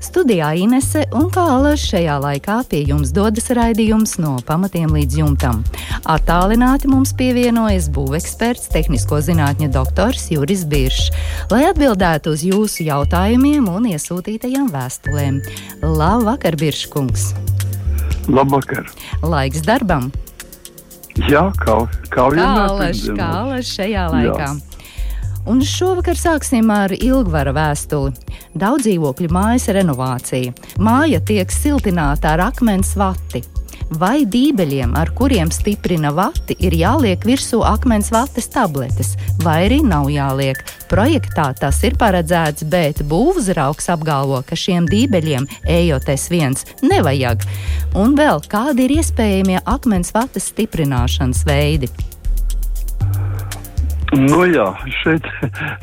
Studijā Inese un Kālaša šajā laikā pie jums dodas raidījums no pamatiem līdz jumtam. Attālināti mums pievienojas būveksperts, tehnisko zinātņu doktors Juris Biršs, lai atbildētu uz jūsu jautājumiem un iesūtītajām vēstulēm. Labvakar, Birškungs! Labvakar! Laiks darbam! Jā, kā, kā vienmēr. Kālaš, kālaš šajā laikā. Jā. Un šovakar sāksim ar ilgvara vēstuli. Daudz dzīvokļu mājas renovācija. Māja tiek siltināta ar akmens vati. Vai dībeļiem, ar kuriem stiprina vati, ir jāliek virsū akmens vates tabletes, vai arī nav jāliek? Projektā tas ir paredzēts, bet būvzraugs apgalvo, ka šiem dībeļiem ejot S1 nevajag. Un vēl kādi ir iespējamie akmens vates stiprināšanas veidi? Nu jā, šeit,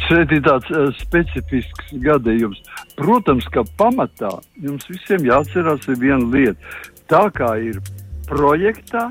šeit ir tāds uh, specifisks gadījums. Protams, ka pamatā jums visiem jāatcerās viena lieta. Tā kā ir projektā,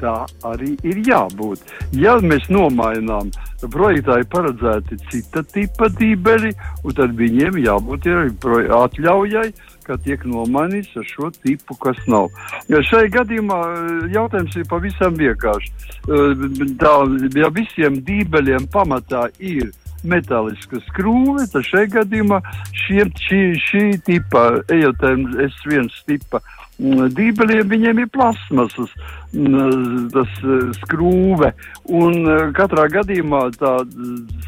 tā arī ir jābūt. Ja mēs nomainām, projektā ir paredzēti cita tipa dībeļi, tad viņiem jābūt arī atļaujai ka tiek nomainīts ar šo tipu, kas nav. Ja šai gadījumā eh, jautājums ir pavisam vienkāršs. Eh, tā, ja visiem dībeļiem pamatā ir metāliska skrūve, tad šajā gadījumā šiem, šī, šī tipa, ejotēm S1 tipa mm, dībeļiem, viņiem ir plasmasas tas eh, skrūve, un katrā gadījumā tā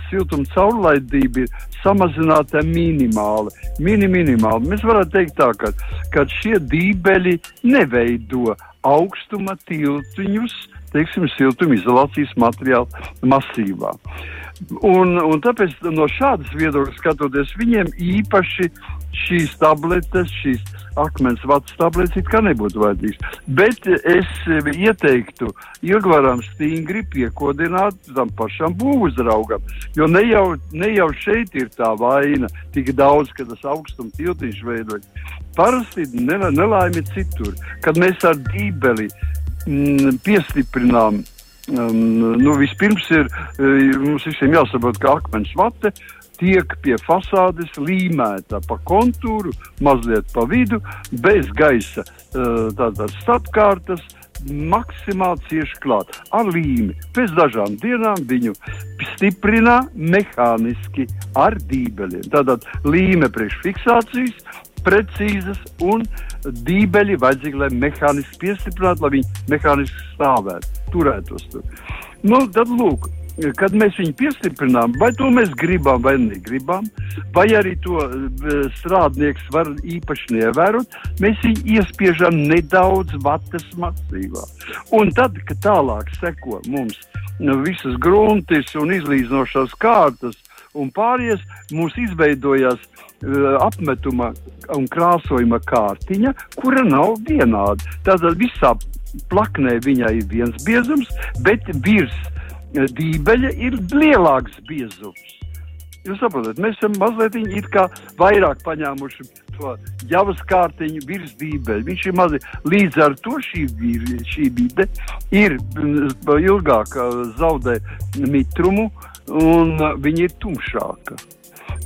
siltuma caurlaidība ir samazināta minimāli. Mini, minimāli. Mēs varētu teikt tā, ka, ka šie dībeļi neveido augstuma tiltiņus, teiksim, siltumizolācijas materiāla masīvā. Un, un tāpēc no šādas viedokļa skatoties, viņiem īpaši šīs tabletes, šīs akmens vats tabletes it kā nebūtu vajadzīgs. Bet es ieteiktu ilgvaram stingri piekodināt tam pašam būvuzraugam, jo ne jau, ne jau šeit ir tā vaina tik daudz, ka tas augstums tiltiņš veidojas. Parasti nelaime citur, kad mēs ar dībeli mm, piestiprinām Um, nu, vispirms ir mums visiem jāsaprot, ka akmens vate tiek pie fasādes līmēta pa kontūru, mazliet pa vidu, bez gaisa tātad starpkārtas, maksimāli cieši klāt ar līmi. Pēc dažām dienām viņu stiprina mehāniski ar dībeļiem. Tātad līme priekšfiksācijas precīzas un dībeļi vajadzīgi, lai mehāniski piestiprinātu, lai viņi mehāniski stāvētu, turētos tur. Nu, tad lūk, kad mēs viņu piestiprinām, vai to mēs gribam vai negribam, vai arī to uh, strādnieks var īpaši neievērot, mēs viņu iespiežam nedaudz vatas masīvā. Un tad, kad tālāk seko mums nu, visas gruntis un izlīdzinošās kārtas un pāries, mums izveidojās uh, apmetuma un krāsojuma kārtiņa, kura nav vienāda. Tātad visā plaknē viņai ir viens biezums, bet virs dībeļa ir lielāks biezums. Jūs saprotat, mēs esam mazliet vairāk paņēmuši to javas kārtiņu virs dībeļa. Viņš ir mazliet līdz ar to šī, šī vide ir ilgāk zaudē mitrumu un viņa ir tumšāka.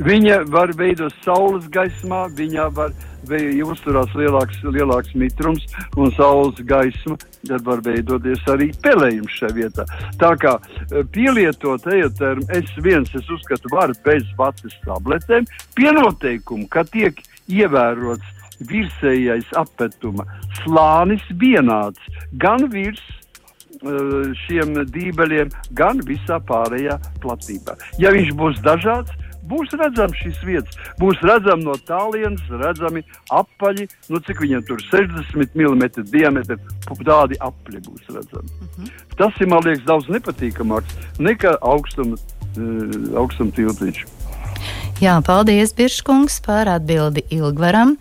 Viņa var veidot saules gaismā, viņa var ja uzturās lielāks, lielāks mitrums un saules gaisma, tad var veidoties arī pelējums šajā vietā. Tā kā e, pielietot ejotermu S1, es uzskatu, var bez vatas tabletēm, pienoteikumu, ka tiek ievērots virsējais apetuma slānis vienāds gan virs e, šiem dībeļiem, gan visā pārējā platībā. Ja viņš būs dažāds, būs redzams šīs vietas, būs redzami no tālienes, redzami apaļi, nu cik viņiem tur 60 mm diametri, tādi apli būs redzami. Uh mhm. -huh. Tas ir, man liekas, daudz nepatīkamāks nekā augstuma, uh, augstuma tiltiņš. Jā, paldies, Birškungs, par atbildi Ilgvaram.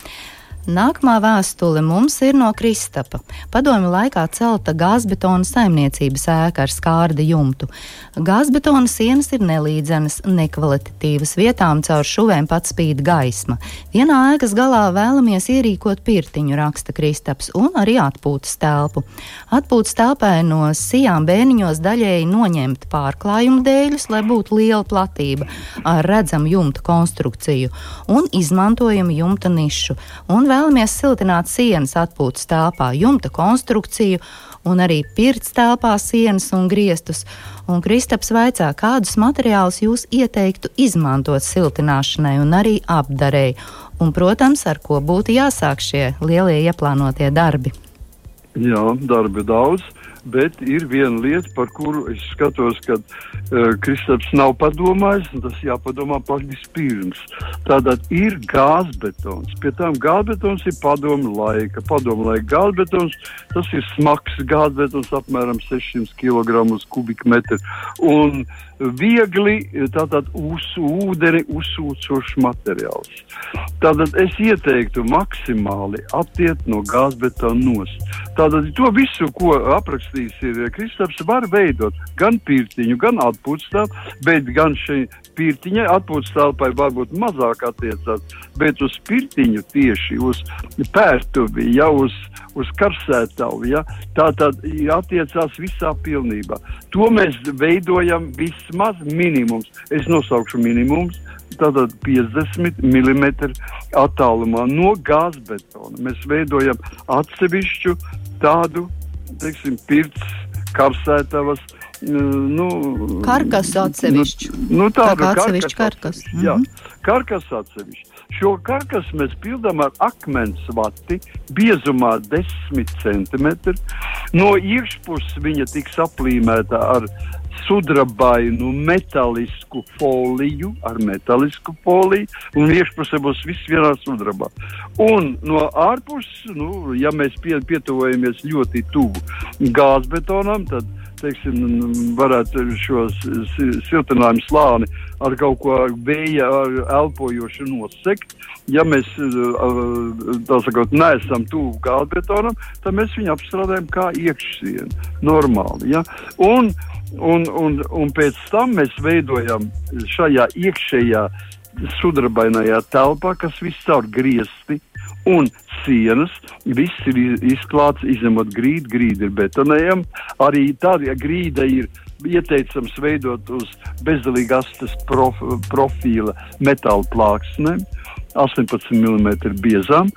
Nākamā vēstule mums ir no Kristapa. Padomju laikā celta gāzbetona saimniecības ēka ar skārda jumtu. Gāzbetona sienas ir nelīdzenas, nekvalitatīvas, vietām caur šuvēm pat spīd gaisma. Vienā ēkas galā vēlamies ierīkot pirtiņu, raksta Kristaps, un arī atpūtas telpu. Atpūtas telpai no sijām bērniņos daļēji noņemt pārklājumu dēļus, lai būtu liela platība ar redzamu jumta konstrukciju un izmantojumu jumta nišu. Un vēlamies siltināt sienas atpūtas telpā, jumta konstrukciju un arī pirts telpā sienas un griestus. Un Kristaps vaicā, kādus materiālus jūs ieteiktu izmantot siltināšanai un arī apdarēji, un, protams, ar ko būtu jāsāk šie lielie ieplānotie darbi. Jā, darbi daudz bet ir viena lieta, par kuru es skatos, ka uh, Kristaps nav padomājis, un tas jāpadomā pašs pirms. Tātad ir gāzbetons. Pie tām gāzbetons ir padomu laika. Padomu laika gāzbetons, tas ir smags gāzbetons, apmēram 600 kg uz kubikmetru. Un viegli tātad uz ūdeni uzsūcošs materiāls. Tātad es ieteiktu maksimāli attiekt no gāzbetona nost. Tātad to visu, ko apraksta rakstījis ir eh, Kristaps, var veidot gan pirtiņu, gan atpūtstāvu, bet gan šai pirtiņai atpūtas telpai varbūt mazāk attiecās, bet uz pirtiņu tieši uz pērtuvi, ja uz, uz karsētavu, ja, tā tad attiecās visā pilnībā. To mēs veidojam vismaz minimums. Es nosaukšu minimums. Tātad 50 mm attālumā no gāzbetona mēs veidojam atsevišķu tādu teiksim, pirts, karsētavas. Nu, karkas atsevišķi. Nu, nu, tādu tā atsevišķi karkas. karkas. Jā, mhm. karkas atsevišķi. Šo karkasu mēs pildām ar akmens vati, biezumā 10 cm. No iekšpuses viņa tiks aplīmēta ar sudrabainu metālisku foliju, ar metālisku foliju, un iekšpusē būs viss vienā sudrabā. Un no ārpuses, nu, ja mēs pie, pietuvojamies ļoti tuvu gāzbetonam, tad teiksim, varētu šo siltinājumu slāni ar kaut ko vēja elpojošu nosegt. Ja mēs sakot, neesam tuvu gāzbetonam, tad mēs viņu apstrādājam kā iekšsienu. Normāli. Ja? Un, un, un, un pēc tam mēs veidojam šajā iekšējā sudrabainajā telpā, kas viss caur griezti un sienas, viss ir izklāts, izņemot grīdu, grīda ir betonējama. Arī tāda grīda ir ieteicams veidot uz bezdalīgas prof, profila metāla plāksnēm, 18 mm biezām.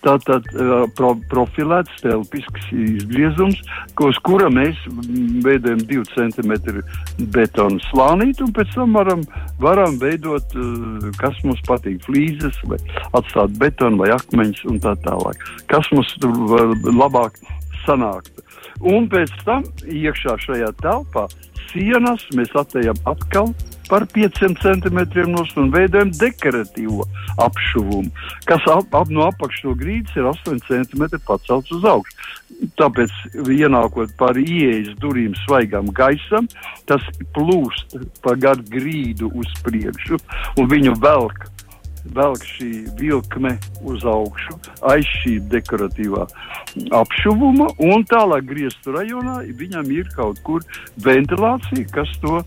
Tātad uh, pro, profilēts telpisks izgriezums, uz kura mēs veidojam 2 cm betonu slānīti, un pēc tam varam, varam veidot, uh, kas mums patīk, flīzes, vai atstāt betonu vai akmeņus un tā tālāk. Kas mums tur var labāk sanākt. Un pēc tam iekšā šajā telpā sienas mēs atējam atkal par 5 centimetriem nost un veidojam dekoratīvo apšuvumu, kas ap, ap, no apakšas no grīdas ir 8 centimetri pacelts uz augšu. Tāpēc, ienākot par ieejas durvīm svaigam gaisam, tas plūst pa garu grīdu uz priekšu un viņu velk velk šī vilkme uz augšu, aiz šī dekoratīvā apšuvuma, un tālāk grieztu rajonā viņam ir kaut kur ventilācija, kas to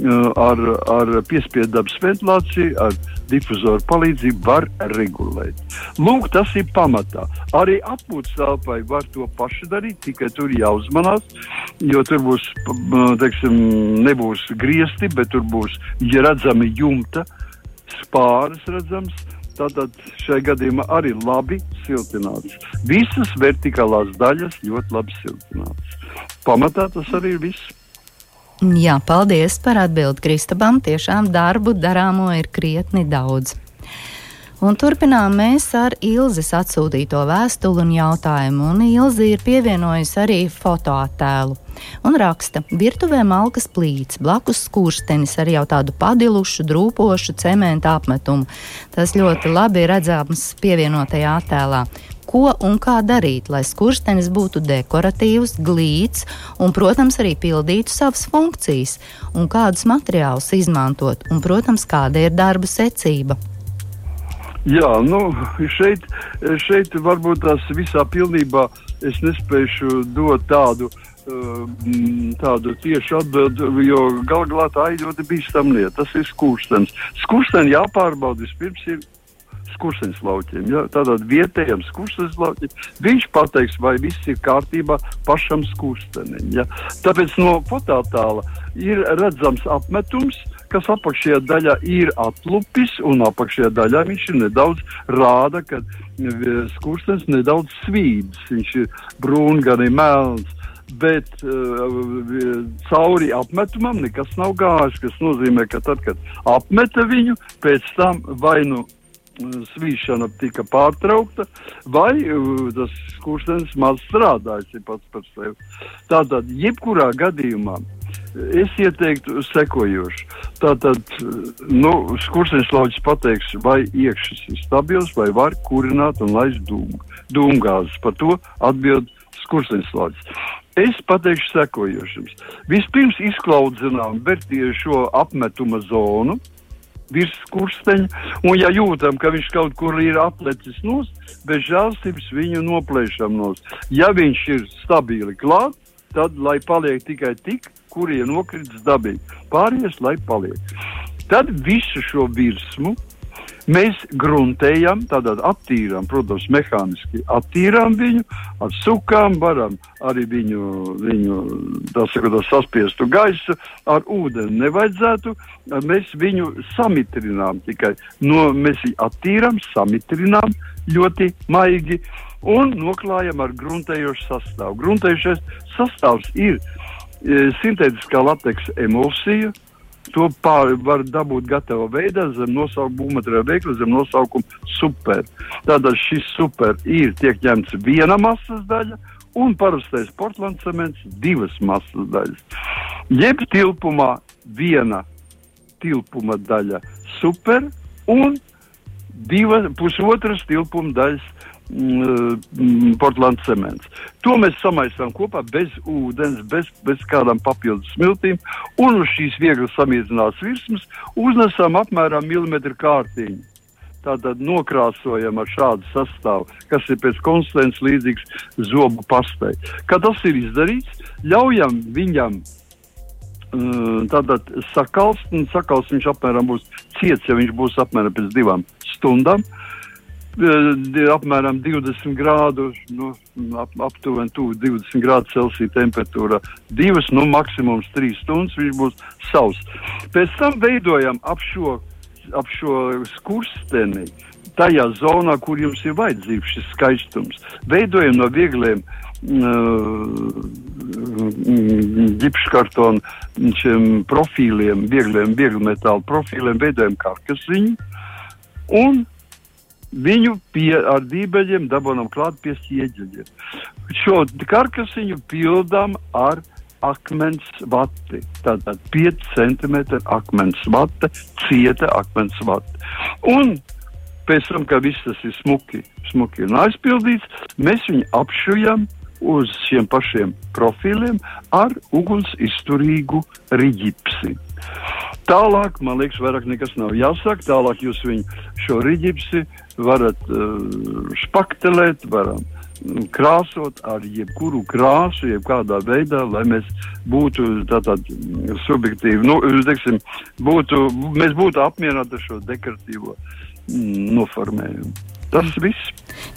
ar, ar piespiedabas ventilāciju, ar difuzoru palīdzību var regulēt. Lūk, tas ir pamatā. Arī atpūtas telpai var to pašu darīt, tikai tur jāuzmanās, jo tur būs, teiksim, nebūs griezti, bet tur būs ja redzami jumta, spāris redzams. Tātad šai gadījumā arī labi siltināts. Visas vertikālās daļas ļoti labi siltināts. Pamatā tas arī ir viss. Jā, paldies par atbildi Kristabam. Tiešām darbu darāmo ir krietni daudz. Un turpinām mēs ar Ilzas atsūtīto vēstuli un jautājumu, un Ilzi ir pievienojusi arī fotoattēlu. Un raksta, virtuvē malkas plīts, blakus skurstenis ar jau tādu padilušu, drūpošu cementa apmetumu. Tas ļoti labi redzams pievienotajā attēlā ko un kā darīt, lai skurstenis būtu dekoratīvs, glīts un, protams, arī pildītu savas funkcijas, un kādus materiālus izmantot, un, protams, kāda ir darba secība. Jā, nu, šeit, šeit varbūt tas visā pilnībā es nespēšu dot tādu. Uh, tādu tiešu atbildi, jo galu galā tā ir ļoti bīstama lieta. Tas ir skurstenis. Skursteni jāpārbauda vispirms ir skursteņa laukiem. Ja? Tātad vietējam skursteņa laukiem viņš pateiks, vai viss ir kārtībā pašam skurstenim. Ja? Tāpēc no fotātāla ir redzams apmetums, kas apakšējā daļā ir atlupis, un apakšējā daļā viņš ir nedaudz rāda, ka e, skurstenis nedaudz svīdis. Viņš ir brūns, gan ir melns bet uh, cauri apmetumam nekas nav gājis. Tas nozīmē, ka tad, kad apmeta viņu, pēc tam vai nu svīšana tika pārtraukta, vai uh, tas kurstenis maz strādājis pats par sevi. Tātad, jebkurā gadījumā es ieteiktu sekojošu. Tātad, nu, skurstenis lauķis pateiks, vai iekšas ir stabils, vai var kurināt un laist dūmu, dūmgāzes. Par to atbild skurstenis lauķis. Es pateikšu sekojošums. Vispirms izklaudzinām šo apmetuma zonu, virs kursteņa, un ja jūtam, ka viņš kaut kur ir atlecis nos, bez žēlstības viņu noplēšam nos. Ja viņš ir stabili klāt, tad lai paliek tikai tik, kurie nokritis dabīgi. Pārējais, lai paliek. Tad visu šo virsmu Mēs gruntējam, tātad attīrām, protams, mehāniski attīrām viņu, ar sukām varam arī viņu, viņu tā sakot, saspiestu gaisu, ar ūdeni nevajadzētu, mēs viņu samitrinām tikai, no, mēs viņu attīrām, samitrinām ļoti maigi un noklājam ar gruntējošu sastāvu. Gruntējušais sastāvs ir e, sintētiskā lateksa emulsija, To pār, var dabūt gatavā veidā zem nosaukuma būvmateriāla veikla, zem nosaukuma super. Tātad šis super ir tiek ņemts viena masas daļa un parastais portlands cements divas masas daļas. Jeb tilpumā viena tilpuma daļa super un diva, pusotras tilpuma daļas Portugāles cements. To mēs samaisām kopā bez ūdens, bez, bez kādām papildus smiltīm, un uz šīs viegli samīdzinātas virsmas uznesam apmēram milimetru kārtiņu. Tātad nokrāsojam ar šādu sastāvu, kas ir pēc konsistences līdzīgs zobu pastai. Kad tas ir izdarīts, ļaujam viņam uh, tātad sakalst, un sakalst viņš apmēram būs ciets, ja viņš būs apmēram pēc divām stundām. Uh, apmēram 20 grādu, nu, ap, aptuveni 20 grādu Celsija temperatūra. Divas, nu, maksimums 3 stundas viņš būs savs. Pēc tam veidojam ap šo, ap šo skursteni. Tajā zonā, kur jums ir vajadzīgs šis skaistums, veidojam no viegliem ģipškartona uh, profīliem, viegliem, viegli metāla profīliem, veidojam karkasiņu un Viņu pie, ar dībeļiem dabūjām klāt pie ķieģeļiem. Šo karkasiņu pildām ar akmens vati. Tātad 5 cm akmens vate, cieta akmens vate. Un pēc tam, kad viss tas ir smuki, smuki un aizpildīts, mēs viņu apšujam uz šiem pašiem profiliem ar uguns izturīgu riģipsi. Tālāk, man liekas, vairāk nekas nav jāsaka. Tālāk jūs viņu šo riģipsi varat uh, spaktelēt, varam krāsot ar jebkuru krāsu, jebkādā veidā, lai mēs būtu tātad subjektīvi, nu, teiksim, būtu, mēs būtu apmierināti ar šo dekoratīvo mm, noformējumu. Tas viss.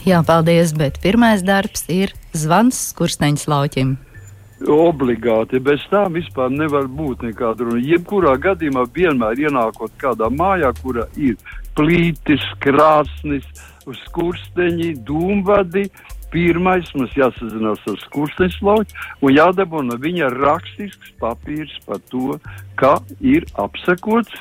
Jā, paldies, bet pirmais darbs ir zvans skursteņas lauķim. Obligāti, bez tā vispār nevar būt nekāda runa. Jebkurā gadījumā vienmēr ienākot kādā mājā, kura ir plītis, krāsnis, skursteņi, dūmvadi. Pirmais mums jāsazinās ar skursteņa slauķi un jādabū no viņa rakstisks papīrs par to, ka ir apsekots,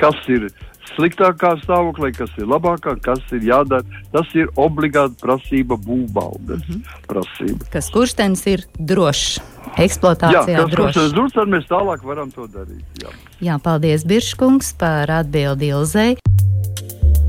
kas ir sliktākā stāvoklī, kas ir labākā, kas ir jādara. Tas ir obligāti prasība būvbaldes mm -hmm. prasība. Kas kurstenis ir drošs? Eksploatācijā jā, drošs. drošs, tad mēs tālāk varam to darīt. Jā, jā paldies Birškungs par atbildi Ilzei.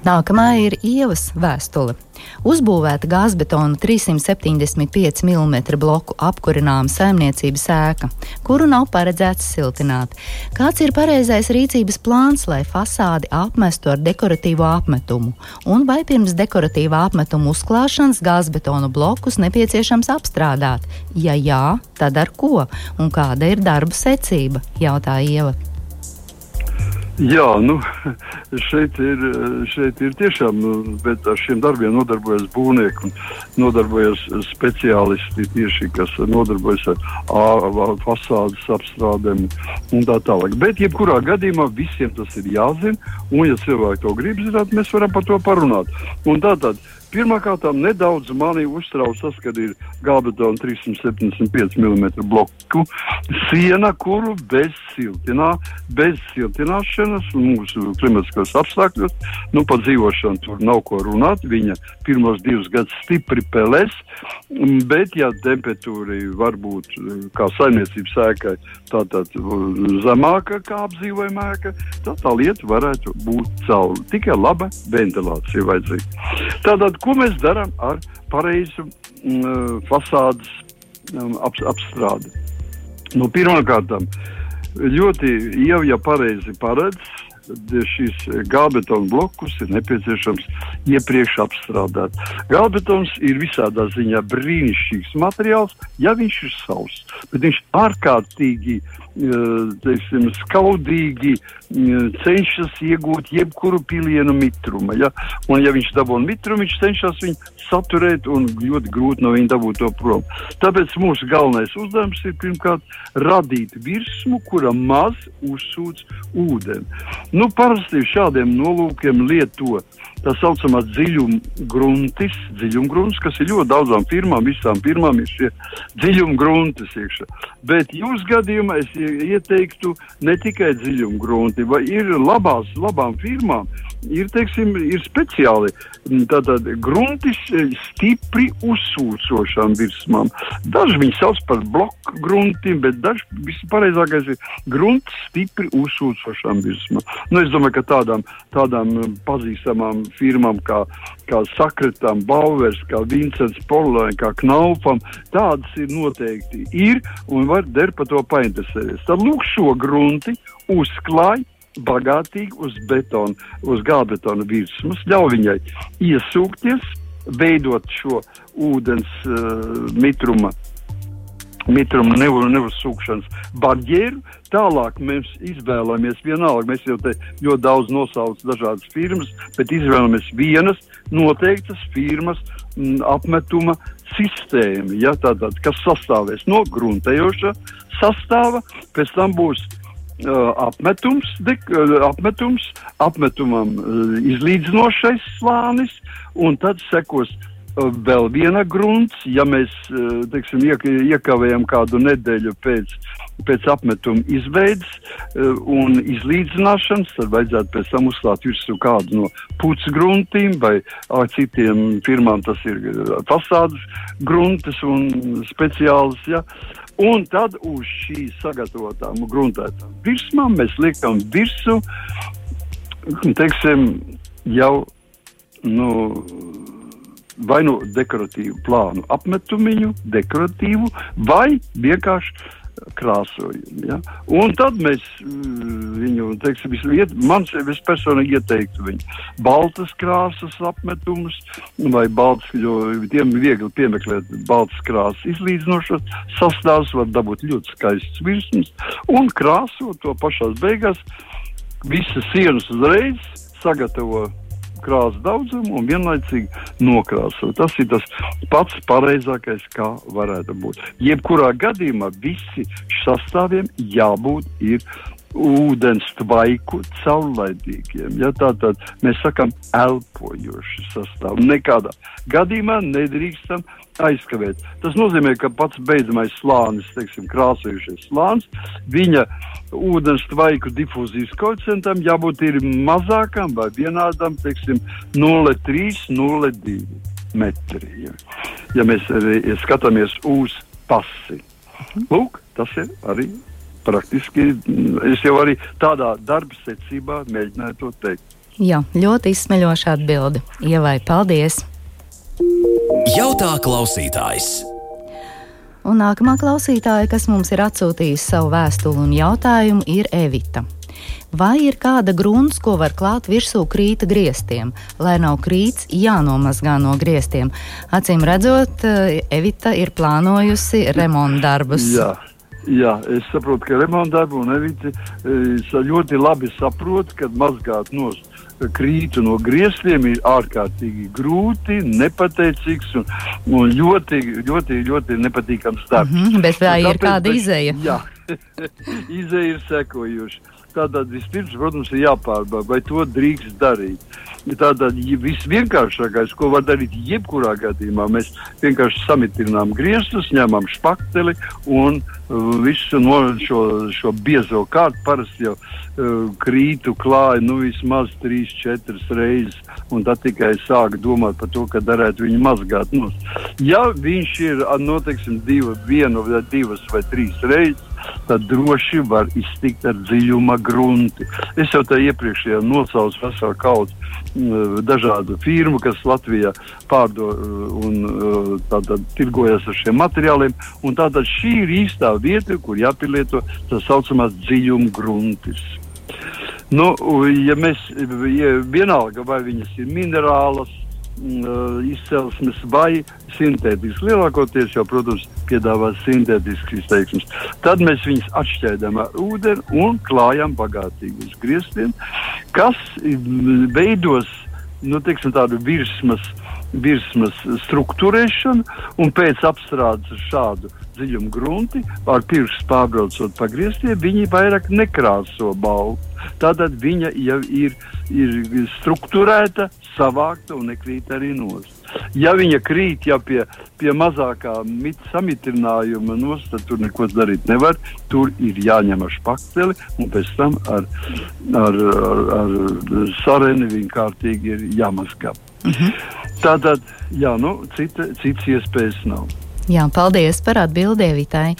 Nākamā ir ievas vēstule. Uzbūvēta gāzbetona 375 mm bloku apkurināma saimniecības ēka, kuru nav paredzēts siltināt. Kāds ir pareizais rīcības plāns, lai fasādi apmestu ar dekoratīvo apmetumu? Un vai pirms dekoratīvā apmetuma uzklāšanas gāzbetonu blokus nepieciešams apstrādāt? Ja jā, tad ar ko? Un kāda ir darba secība? jautāja Ieva. Jā, nu, šeit ir, šeit ir tiešām, nu, bet ar šiem darbiem nodarbojas būvnieki un nodarbojas speciālisti tieši, kas nodarbojas ar fasādes apstrādēm un tā tālāk. Bet, jebkurā gadījumā, visiem tas ir jāzina, un, ja cilvēki to grib zināt, mēs varam par to parunāt. Un tātad, Pirmkārt, nedaudz mani uztrauc tas, ka ir gābetona 375 mm bloku siena, kuru bez, siltinā, bez siltināšanas mūsu klimatiskos apstākļos, nu, par dzīvošanu tur nav ko runāt. Viņa pirmos divus gadus stipri pelēs, bet, ja temperatūra var būt kā saimniecības ēkai, tātad zemāka kā apdzīvojama ēka, tad tā lieta varētu būt cauri. Tikai laba ventilācija vajadzīga. Tātad ko mēs darām ar pareizu mm, fasādes mm, ap, apstrādi? Nu, Pirmkārt, ļoti jau ja pareizi paredz, šīs gābetona blokus ir nepieciešams iepriekš apstrādāt. Gābetons ir visādā ziņā brīnišķīgs materiāls, ja viņš ir sauss, bet viņš ārkārtīgi teiksim, skaudīgi cenšas iegūt jebkuru pilienu mitrumu. Ja? Un, ja viņš dabūna mitrumu, viņš cenšas viņu saturēt un ļoti grūti no viņa dabūt to prom. Tāpēc mūsu galvenais uzdevums ir pirmkārt radīt virsmu, kura maz uzsūc ūdeni. Nu, parasti šādiem nolūkiem lietot tā saucamā dziļumgruntis, dziļumgrunts, kas ir ļoti daudzām firmām, visām firmām ir šie dziļumgruntis iekšā. Bet jūsu gadījumā es ieteiktu ne tikai dziļumgrunti, vai ir labās, labām firmām, ir, teiksim, ir speciāli tātad gruntis stipri uzsūcošām virsmām. Daži viņi sauc par bloku gruntiem, bet daži vispareizākais ir grunts stipri uzsūcošām virsmām. Nu, es domāju, ka tādām, tādām pazīstamām firmām kā, kā Sakretam, Bauvers, kā Vincents Polēn, kā Knaufam, tādas ir noteikti ir un var der par to painteresēties. Tad lūk šo grunti uzklāj bagātīgi uz betona, uz gābetona virsmas, ļauj viņai iesūkties, veidot šo ūdens uh, mitruma mitruma neuzsūkšanas barjeru. Tālāk mēs izvēlamies vienalga. Mēs jau te ļoti daudz nosaucam dažādas firmas, bet izvēlamies vienas noteiktas firmas m, apmetuma sistēmu, ja, tātad, kas sastāvēs no gruntējoša sastāva, pēc tam būs uh, apmetums, dek, uh, apmetums, apmetumam uh, izlīdzinošais slānis, un tad sekos vēl viena grunts, ja mēs teiksim, iek, iekavējam kādu nedēļu pēc, pēc apmetuma izveides un izlīdzināšanas, tad vajadzētu pēc tam uzklāt virsū kādu no puķu gruntiem vai citiem firmām tas ir fasādes gruntas un speciāls. Ja. Un tad uz šīs sagatavotām gruntētām virsmām mēs liekam virsmu, teiksim, jau nu, vai nu dekoratīvu plānu apmetumiņu, dekoratīvu, vai vienkārši krāsojumu. Ja? Un tad mēs mm, viņu, teiksim, iet, man es personīgi ieteiktu viņu baltas krāsas apmetumus vai baltas, jo tiem viegli piemeklēt baltas krāsas izlīdzinošas sastāvs, var dabūt ļoti skaists virsmas un krāsot to pašās beigās visas sienas uzreiz sagatavo krāsu daudzumu un vienlaicīgi nokrāsot. Tas ir tas pats pareizākais, kā varētu būt. Jebkurā gadījumā visi sastāviem jābūt ir ūdens tvaiku caurlaidīgiem. Ja, Tātad mēs sakām elpojoši sastāvdaļu. Nekādā gadījumā nedrīkstam aizkavēt. Tas nozīmē, ka pats beidzamais slānis, teiksim, krāsojušies slānis, viņa ūdens tvaiku difūzijas koeficientam jābūt ir mazākam vai vienādam, teiksim, 0,3, 0,2 metri. Ja. ja mēs ja skatāmies uz pasi. Lūk, tas ir arī praktiski. Es jau arī tādā darba secībā mēģināju to teikt. Jā, ļoti izsmeļoša atbilde. Ievai, paldies! Jautā klausītājs! Un nākamā klausītāja, kas mums ir atsūtījusi savu vēstuli un jautājumu, ir Evita. Vai ir kāda grunts, ko var klāt virsū krīta griestiem, lai nav krīts jānomazgā no griestiem? Acīm redzot, Evita ir plānojusi remontdarbus. Jā. Jā, es saprotu, ka remontdarbu un Evita eh, ļoti labi saprot, kad mazgāt nost krītu no griestiem ir ārkārtīgi grūti, nepateicīgs un, un ļoti, ļoti, ļoti nepatīkams darbs. Mm -hmm, bet vai ir kāda izēja? Jā, izēja ir sekojuša. Tātad vispirms, protams, ir jāpārbauda, vai to drīkst darīt. Tātad visvienkāršākais, ko var darīt jebkurā gadījumā, mēs vienkārši samitinām griestus, ņemam špakteli un uh, visu no šo, šo biezo kārtu parasti jau uh, krītu klāja nu, vismaz 3-4 reizes, un tad tikai sāk domāt par to, ka darētu viņu mazgāt. Nu, ja viņš ir, noteiksim, divu, vienu vai divas vai trīs reizes, tad droši var iztikt ar dziļuma grunti. Es jau tā iepriekšējā nosaucu veselu kaudu mm, dažādu firmu, kas Latvijā pārdod mm, un mm, tātad tirgojas ar šiem materiāliem. Tātad šī ir īstā vieta, kur jāpielieto tā saucamās dziļuma gruntis. Nu, ja mēs ja vienalga, vai viņas ir minerālas, uh, izcelsmes vai sintētisks. Lielākoties jau, protams, piedāvā sintētisks izteiksmes. Tad mēs viņus atšķēdām ar ūdeni un klājam bagātīgi uz griestiem, kas veidos nu, teiksim, tādu virsmas, virsmas struktūrēšanu, un pēc apstrādes šādu dziļumu grunti, ar pirkstu pārbraucot pa griestiem, viņi vairāk nekrāso balvu. Tātad viņa jau ir, ir struktūrēta, savākta un nekrīt arī nost. Ja viņa krīt jau pie, pie mazākā samitinājuma, nos, tad tur neko darīt nevar. Tur ir jāņem ar špakteli un pēc tam ar, ar, ar, ar sareni viņa kārtīgi ir jāmazgā. Mhm. Tātad, jā, nu, cita, citas iespējas nav. Jā, paldies par atbildēvitāju.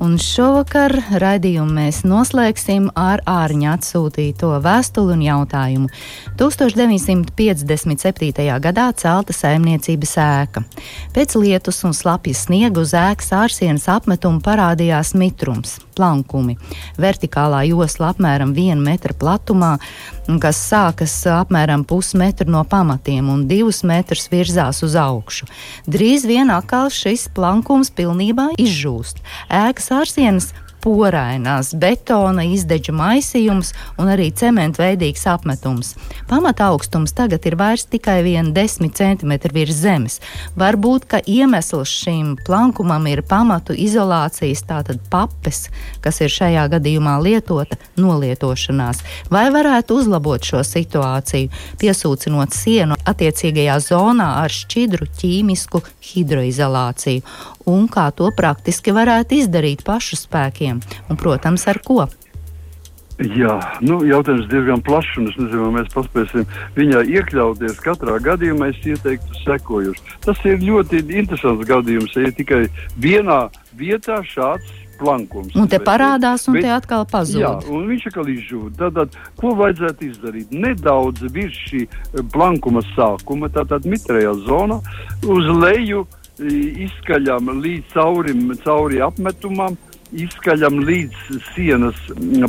Un šovakar raidījumu mēs noslēgsim ar ārņa atsūtīto vēstuli un jautājumu. 1957. gadā celta saimniecības ēka. Pēc lietus un slapjas sniega uz ēkas ārsienas apmetuma parādījās mitrums, plankumi. Vertikālā josla apmēram 1 metra platumā, kas sākas apmēram pusmetru no pamatiem un 2 metrus virzās uz augšu. Drīz vien atkal šis plankums pilnībā izžūst. Ēka ēkas ārsienas porainās, betona izdeģa maisījums un arī cementveidīgs apmetums. Pamata augstums tagad ir vairs tikai 10 cm virs zemes. Varbūt, ka iemesls šīm plankumam ir pamatu izolācijas, tātad papes, kas ir šajā gadījumā lietota nolietošanās. Vai varētu uzlabot šo situāciju, piesūcinot sienu attiecīgajā zonā ar šķidru ķīmisku hidroizolāciju un kā to praktiski varētu izdarīt pašu spēkiem un, protams, ar ko. Jā, nu, jautājums diezgan plašs, un es nezinu, vai mēs paspēsim viņā iekļauties. Katrā gadījumā es ieteiktu sekojuši. Tas ir ļoti interesants gadījums, ja tikai vienā vietā šāds plankums. Un te parādās, un bet, te atkal pazūd. Jā, un viņš atkal izžūd. Tātad, ko vajadzētu izdarīt? Nedaudz virs šī plankuma sākuma, tātad mitrajā zonā, uz leju izskaļam līdz caurim, cauri apmetumam, izskaļam līdz sienas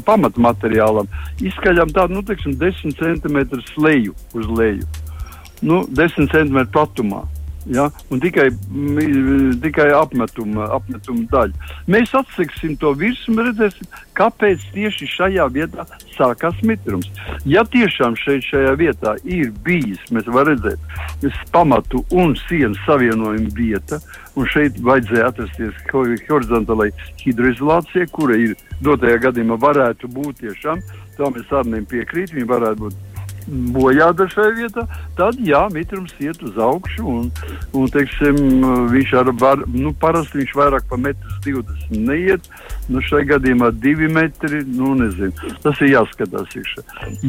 pamatmateriālam, izskaļam tādu, nu, teiksim, 10 cm leju uz leju, nu, 10 cm platumā ja, un tikai, tikai apmetuma, apmetuma daļa. Mēs atseksim to virsmu redzēsim, kāpēc tieši šajā vietā sākās mitrums. Ja tiešām šeit šajā vietā ir bijis, mēs varam redzēt pamatu un sienas savienojuma vieta, un šeit vajadzēja atrasties horizontālai hidroizolācijai, kura ir dotajā gadījumā varētu būt tiešām, tā mēs arī piekrītam, viņa varētu būt bojāta šajā vietā, tad jā, mitrums iet uz augšu. Un, un, teiksim, viņš ar, var, nu, parasti viņš vairāk par 1,20 m neiet. Nu, šajā gadījumā 2 metri. Nu, nezinu. Tas ir jāskatās iekšā.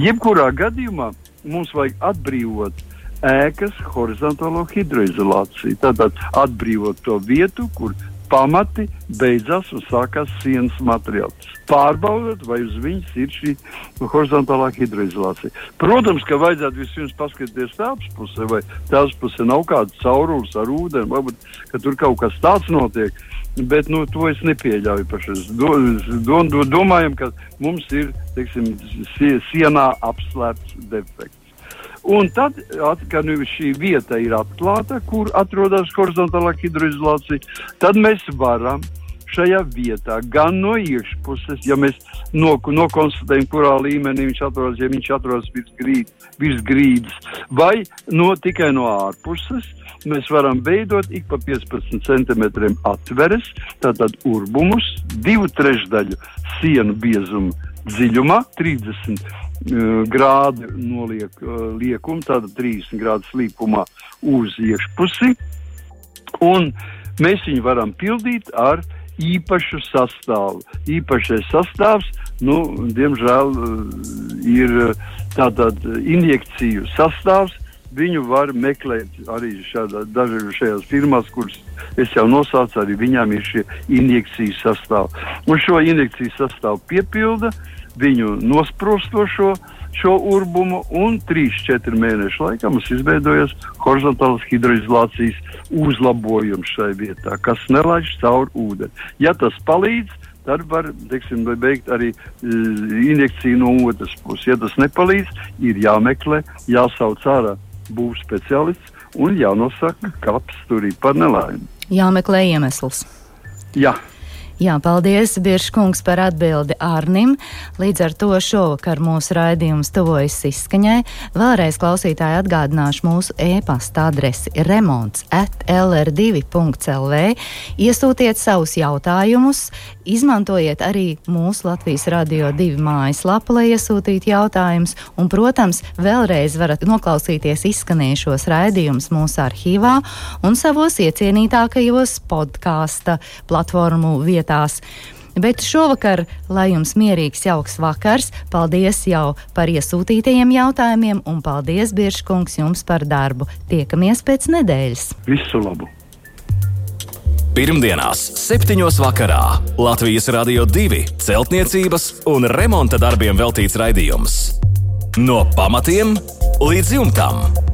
Jebkurā gadījumā mums vajag atbrīvot ēkas horizontālo hidroizolāciju. Tātad atbrīvot to vietu, kur pamati beidzās un sākās sienas materiāls. Pārbaudot, vai uz viņas ir šī horizontālā hidroizolācija. Protams, ka vajadzētu vispirms paskatīties telpas pusē, vai telpas pusē nav kāda caurules ar ūdeni, varbūt tur kaut kas tāds notiek. Bet nu, to es nepieļauju pašais. Do, do, do, domājam, ka mums ir teiksim, sienā apslēpts defekts. Un tad, kad nu šī vieta ir atklāta, kur atrodas horizontālā hidroizolācija, tad mēs varam šajā vietā, gan no iekšpuses, ja mēs no, nokonstatējam, kurā līmenī viņš atrodas, ja viņš atrodas virs, grīd, virs grīdas, vai no, tikai no ārpuses, mēs varam veidot ik pa 15 centimetriem atveres, tātad urbumus, divu trešdaļu sienu biezumu dziļumā, 30 Eh, grādu noliek eh, liekumu, tāda 30 grādu slīpumā uz iekšpusi. Un mēs viņu varam pildīt ar īpašu sastāvu. Īpašais sastāvs, nu, diemžēl, eh, ir tātad injekciju sastāvs. Viņu var meklēt arī šādā, dažās šajās firmās, kuras es jau nosaucu, arī viņām ir šie injekciju sastāvi. Un šo injekciju sastāvu piepilda uh, viņu nosprostošo šo urbumu, un 3-4 mēnešu laikā mums izveidojas horizontālas hidroizolācijas uzlabojums šai vietā, kas nelaiž cauri ūdeni. Ja tas palīdz, tad var teiksim, beigt arī uh, injekciju no otras puses. Ja tas nepalīdz, ir jāmeklē, jāsauc ārā būvs speciālists un jānosaka, kāpēc tur ir par nelaimi. Jāmeklē iemesls. Jā. Jā, paldies, Biržkungs, par atbildi Arnim. Līdz ar to šovakar mūsu raidījums tuvojas izskaņai. Vēlreiz klausītāji atgādināšu mūsu e-pasta adresi remonts at lr2.lv. Iesūtiet savus jautājumus, izmantojiet arī mūsu Latvijas radio divi mājaslapu, lai iesūtītu jautājumus. Un, protams, vēlreiz varat noklausīties izskanējušos raidījumus mūsu arhīvā un savos iecienītākajos podkāsta platformu vietā vietās. Bet šovakar, lai jums mierīgs, jauks vakars, paldies jau par iesūtītajiem jautājumiem, un paldies, Biržkungs, jums par darbu. Tiekamies pēc nedēļas. Visu labu! Pirmdienās, 7. vakarā Latvijas Rādio 2 celtniecības un remonta darbiem veltīts raidījums. No pamatiem līdz jumtam!